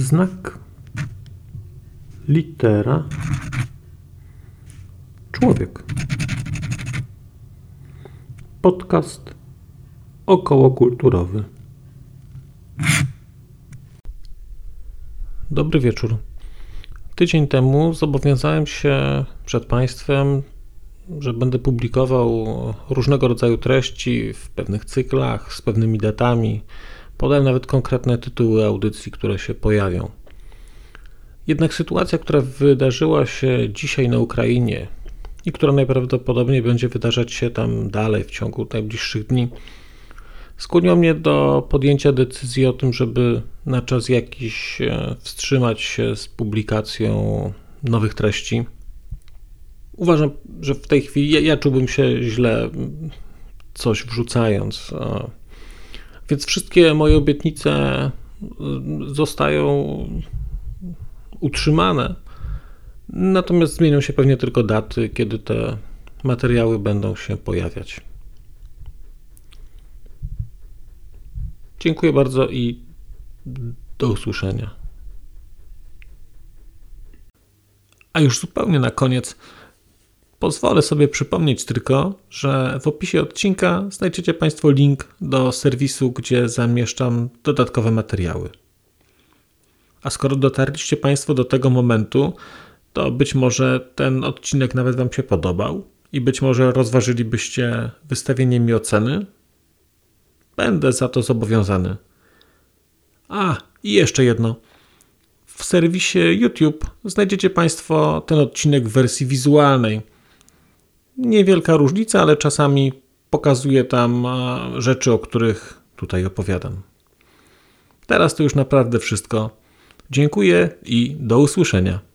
Znak. Litera. Człowiek. Podcast okołokulturowy. Dobry wieczór. Tydzień temu zobowiązałem się przed Państwem, że będę publikował różnego rodzaju treści w pewnych cyklach, z pewnymi datami. Podałem nawet konkretne tytuły audycji, które się pojawią. Jednak sytuacja, która wydarzyła się dzisiaj na Ukrainie i która najprawdopodobniej będzie wydarzać się tam dalej w ciągu najbliższych dni, skłoniła mnie do podjęcia decyzji o tym, żeby na czas jakiś e, wstrzymać się z publikacją nowych treści. Uważam, że w tej chwili ja, ja czułbym się źle coś wrzucając. Więc wszystkie moje obietnice zostają utrzymane. Natomiast zmienią się pewnie tylko daty, kiedy te materiały będą się pojawiać. Dziękuję bardzo i do usłyszenia. A już zupełnie na koniec pozwolę sobie przypomnieć tylko, że w opisie odcinka znajdziecie Państwo link do serwisu, gdzie zamieszczam dodatkowe materiały. A skoro dotarliście Państwo do tego momentu, to być może ten odcinek nawet Wam się podobał i być może rozważylibyście wystawienie mi oceny. Będę za to zobowiązany. A, i jeszcze jedno. W serwisie YouTube znajdziecie Państwo ten odcinek w wersji wizualnej. Niewielka różnica, ale czasami pokazuję tam rzeczy, o których tutaj opowiadam. Teraz to już naprawdę wszystko. Dziękuję i do usłyszenia.